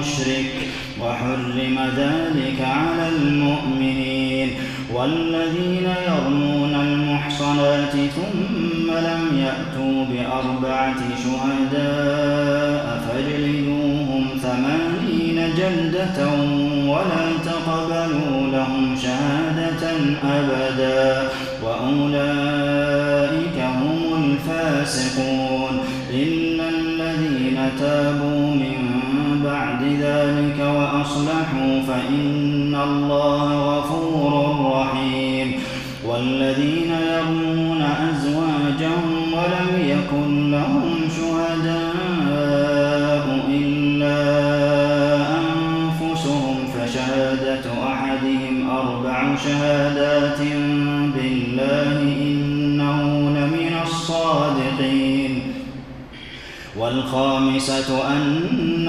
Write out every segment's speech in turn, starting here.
أو مشرك وحرم ذلك على المؤمنين والذين يرمون المحصنات ثم لم يأتوا بأربعة شهداء فاجلدوهم ثمانين جلدة ولا تقبلوا لهم شهادة أبدا وأولئك هم الفاسقون إلا الذين تابوا ذلك وأصلحوا فإن الله غفور رحيم. والذين يرمون أزواجهم ولم يكن لهم شهداء إلا أنفسهم فشهادة أحدهم أربع شهادات بالله إنه لمن الصادقين. والخامسة أن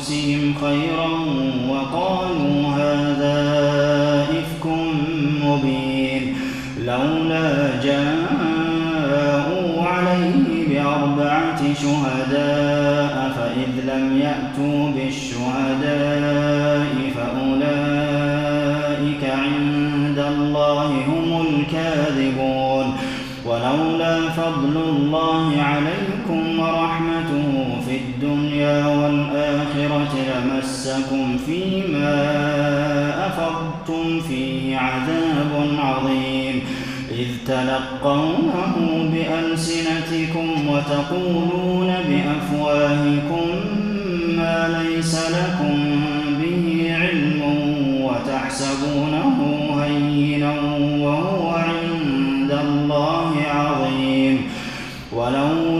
بأنفسهم خيرا وقالوا هذا إفك مبين لولا جاءوا عليه بأربعة شهداء فإذ لم يأتوا بالشهداء فأولئك عند الله هم الكاذبون ولولا فضل الله عليكم لمسكم فيما أفضتم فيه عذاب عظيم إذ تلقونه بألسنتكم وتقولون بأفواهكم ما ليس لكم به علم وتحسبونه هينا وهو عند الله عظيم ولولا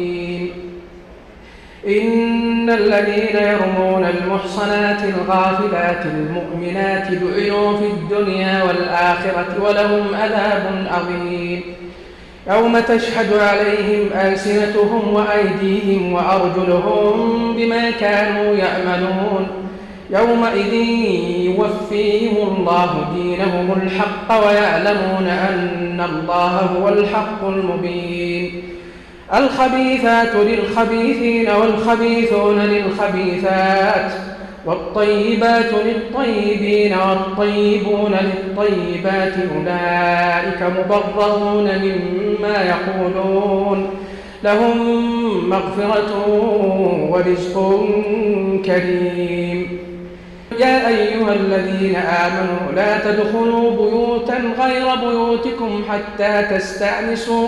إن الذين يرمون المحصنات الغافلات المؤمنات دعوا في الدنيا والآخرة ولهم عذاب عظيم يوم تشهد عليهم ألسنتهم وأيديهم وأرجلهم بما كانوا يعملون. يومئذ يوفيهم الله دينهم الحق ويعلمون أن الله هو الحق المبين. الخبيثات للخبيثين والخبيثون للخبيثات والطيبات للطيبين والطيبون للطيبات أولئك مبررون مما يقولون لهم مغفرة ورزق كريم. يا أيها الذين آمنوا لا تدخلوا بيوتا غير بيوتكم حتى تستأنسوا.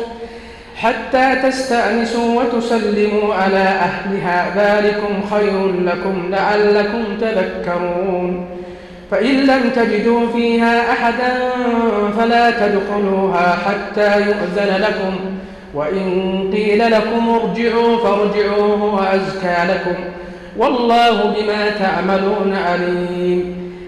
حتى تستأنسوا وتسلموا على أهلها. ذلكم خير لكم لعلكم تذكرون. فإن لم تجدوا فيها أحدا فلا تدخلوها حتى يؤذن لكم. وإن قيل لكم ارجعوا فارجعوا هو أزكى لكم. والله بما تعملون عليم.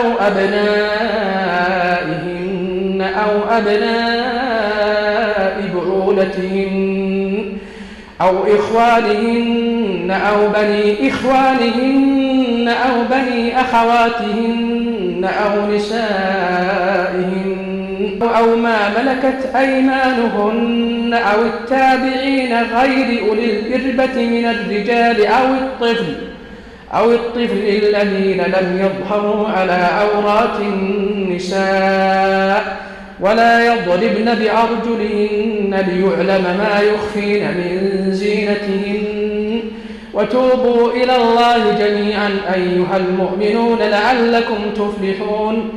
أو أبنائهن أو أبناء بعولتهن أو إخوانهن أو بني إخوانهن أو بني أخواتهن أو نسائهن أو ما ملكت أيمانهن أو التابعين غير أولي الإربة من الرجال أو الطفل أو الطفل الذين لم يظهروا على عورات النساء ولا يضربن بأرجلهن ليعلم ما يخفين من زينتهن. وتوبوا إلى الله جميعا أيها المؤمنون لعلكم تفلحون.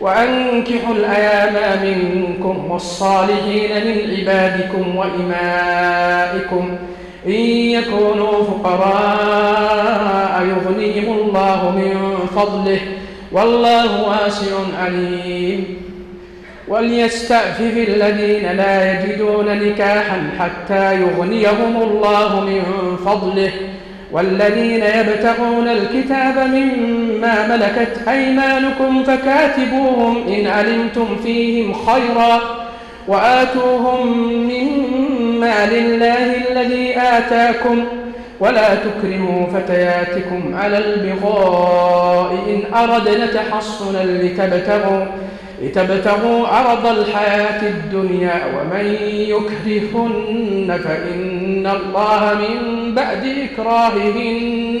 وأنكحوا الأيام منكم والصالحين من عبادكم وإمائكم. إن يكونوا فقراء يغنيهم الله من فضله والله واسع عليم. وليستعفف الذين لا يجدون نكاحا حتى يغنيهم الله من فضله. والذين يبتغون الكتاب مما ملكت أيمانكم فكاتبوهم إن علمتم فيهم خيرا. وآتوهم مما لله الذي آتاكم ولا تكرموا فتياتكم على البغاء إن أردنا تحصنا لتبتغوا لتبتغوا عرض الحياة الدنيا ومن يكرهن فإن الله من بعد إكراههن.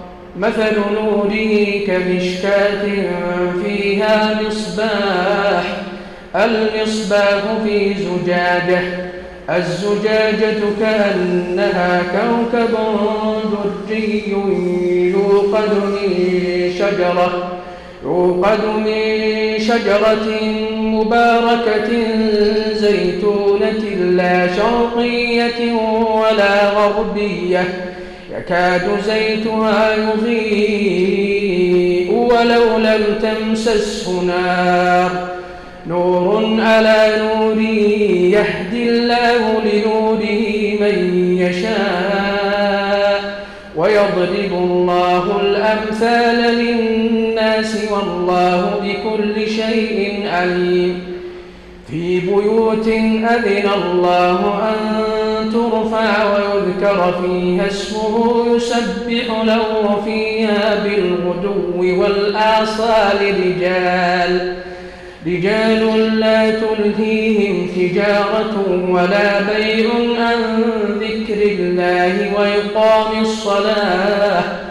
مثل نوره كمشكاة فيها مصباح المصباح في زجاجة الزجاجة كأنها كوكب دري يوقد من شجرة يوقد من شجرة مباركة زيتونة لا شرقية ولا غربية. يكاد زيتها يضيء ولو لم تمسسه نار. نور على نور يهدي الله لنوره من يشاء. ويضرب الله الأمثال للناس والله بكل شيء عليم. في بيوت أذن الله أن ترفع ويذكر فيها اسمه يسبح له فيها بالغدو والآصال رجال. رجال لا تلهيهم تجارة ولا بيع عن ذكر الله وإقام الصلاة.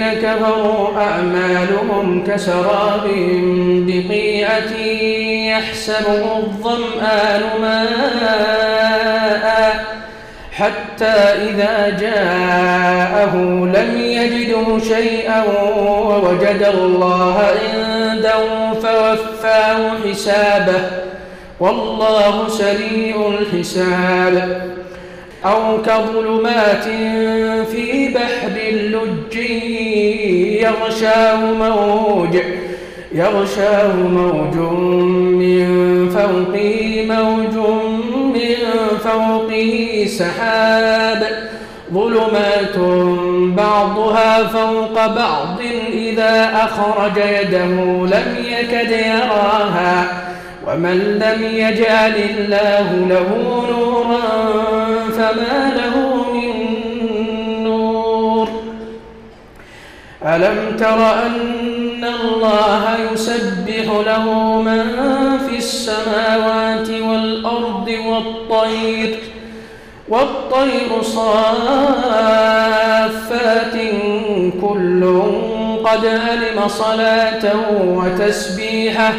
كفروا أعمالهم كسراب بقيعة يحسبه الظمآن ماء حتى إذا جاءه لم يجده شيئا ووجد الله عنده فوفاه حسابه. والله سريع الحساب. أو كظلمات في بحر اللج يغشاه موج يغشاه موج من فوقه موج من فوقه سحاب. ظلمات بعضها فوق بعض إذا أخرج يده لم يكد يراها. ومن لم يجعل الله له نورا فما له من نور. ألم تر أن الله يسبح له من في السماوات والأرض والطير والطير صافات كل قد علم صلاته وتسبيحه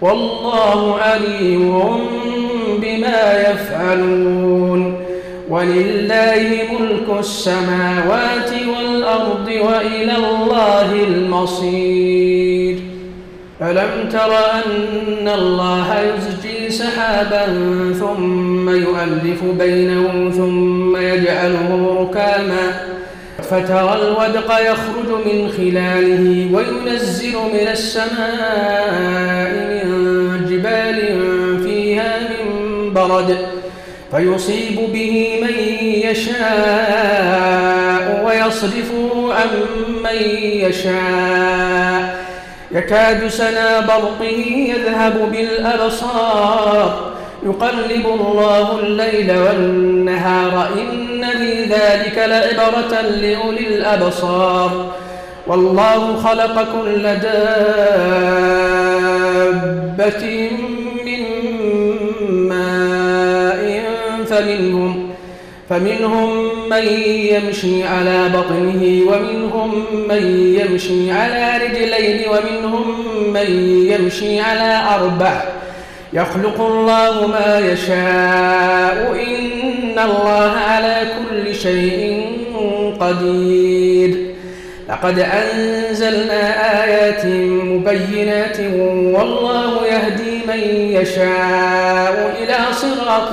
والله عليم بما يفعلون. ولله ملك السماوات والأرض وإلى الله المصير. ألم تر أن الله يزجي سحابا ثم يؤلف بينه ثم يجعله ركاما فترى الودق يخرج من خلاله وينزل من السماء من جبال فيها من برد فيصيب به من يشاء ويصرفه عن من يشاء. يكاد سنا برقه يذهب بالأبصار. يقلب الله الليل والنهار. إن في ذلك لعبرة لأولي الأبصار. والله خلق كل دابة فمنهم فمنهم من يمشي على بطنه ومنهم من يمشي على رجلين ومنهم من يمشي على أربع. يخلق الله ما يشاء إن الله على كل شيء قدير. لقد أنزلنا آيات مبينات والله يهدي من يشاء إلى صراط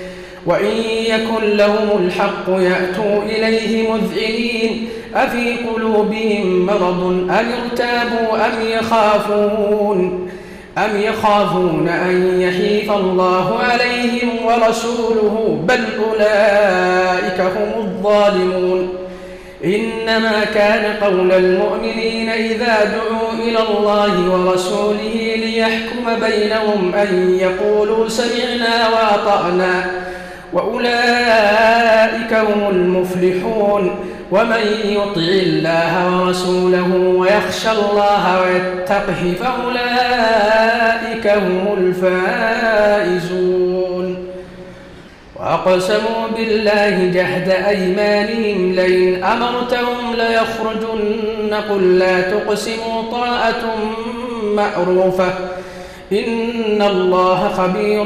وإن يكن لهم الحق يأتوا إليه مذعنين أفي قلوبهم مرض؟ أم ارتابوا؟ أم يخافون؟ أم يخافون أن يحيف الله عليهم ورسوله؟ بل أولئك هم الظالمون. إنما كان قول المؤمنين إذا دعوا إلى الله ورسوله ليحكم بينهم أن يقولوا سمعنا وأطعنا. وأولئك هم المفلحون. ومن يطع الله ورسوله ويخشى الله ويتقه فأولئك هم الفائزون. وأقسموا بالله جهد أيمانهم. لئن أمرتهم ليخرجن قل لا تقسموا طاعة مأروفة إن الله خبير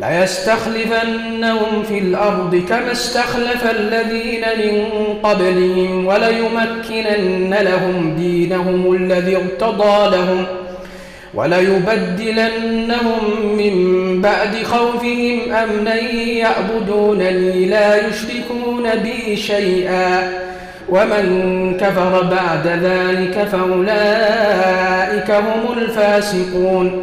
ليستخلفنهم في الأرض كما استخلف الذين من قبلهم وليمكنن لهم دينهم الذي ارتضى لهم وليبدلنهم من بعد خوفهم أمنا يعبدونني لا يشركون بي شيئا ومن كفر بعد ذلك فأولئك هم الفاسقون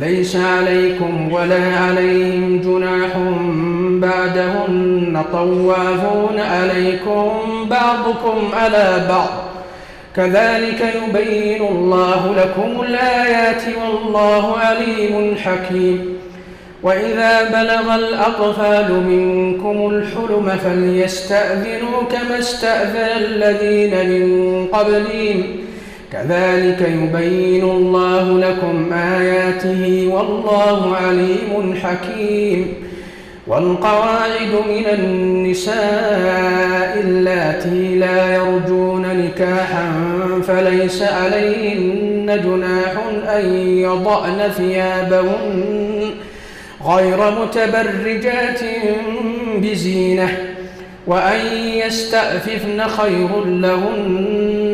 ليس عليكم ولا عليهم جناح بعدهن طوافون عليكم بعضكم على بعض. كذلك يبين الله لكم الآيات والله عليم حكيم. وإذا بلغ الأطفال منكم الحلم فليستأذنوا كما استأذن الذين من قبلهم. كذلك يبين الله لكم آياته والله عليم حكيم. والقواعد من النساء اللاتي لا يرجون نكاحا فليس عليهن جناح أن يضعن ثيابهن غير متبرجات بزينة وأن يستأففن خير لهن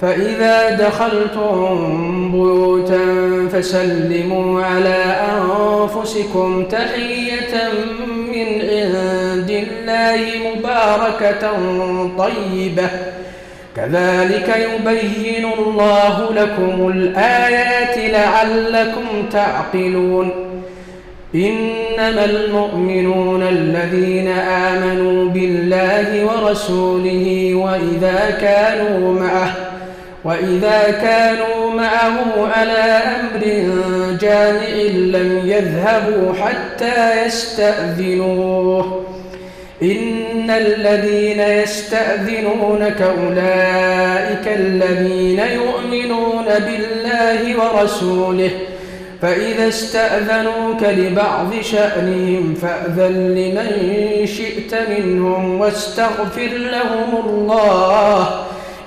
فإذا دخلتم بيوتا فسلموا على أنفسكم تحية من عند الله مباركة طيبة. كذلك يبين الله لكم الآيات لعلكم تعقلون. إنما المؤمنون الذين آمنوا بالله ورسوله وإذا كانوا معه وإذا كانوا معه على أمر جامع لم يذهبوا حتى يستأذنوه. إن الذين يستأذنونك أولئك الذين يؤمنون بالله ورسوله فإذا استأذنوك لبعض شأنهم فأذن لمن شئت منهم واستغفر لهم الله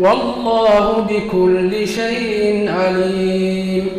والله بكل شيء عليم.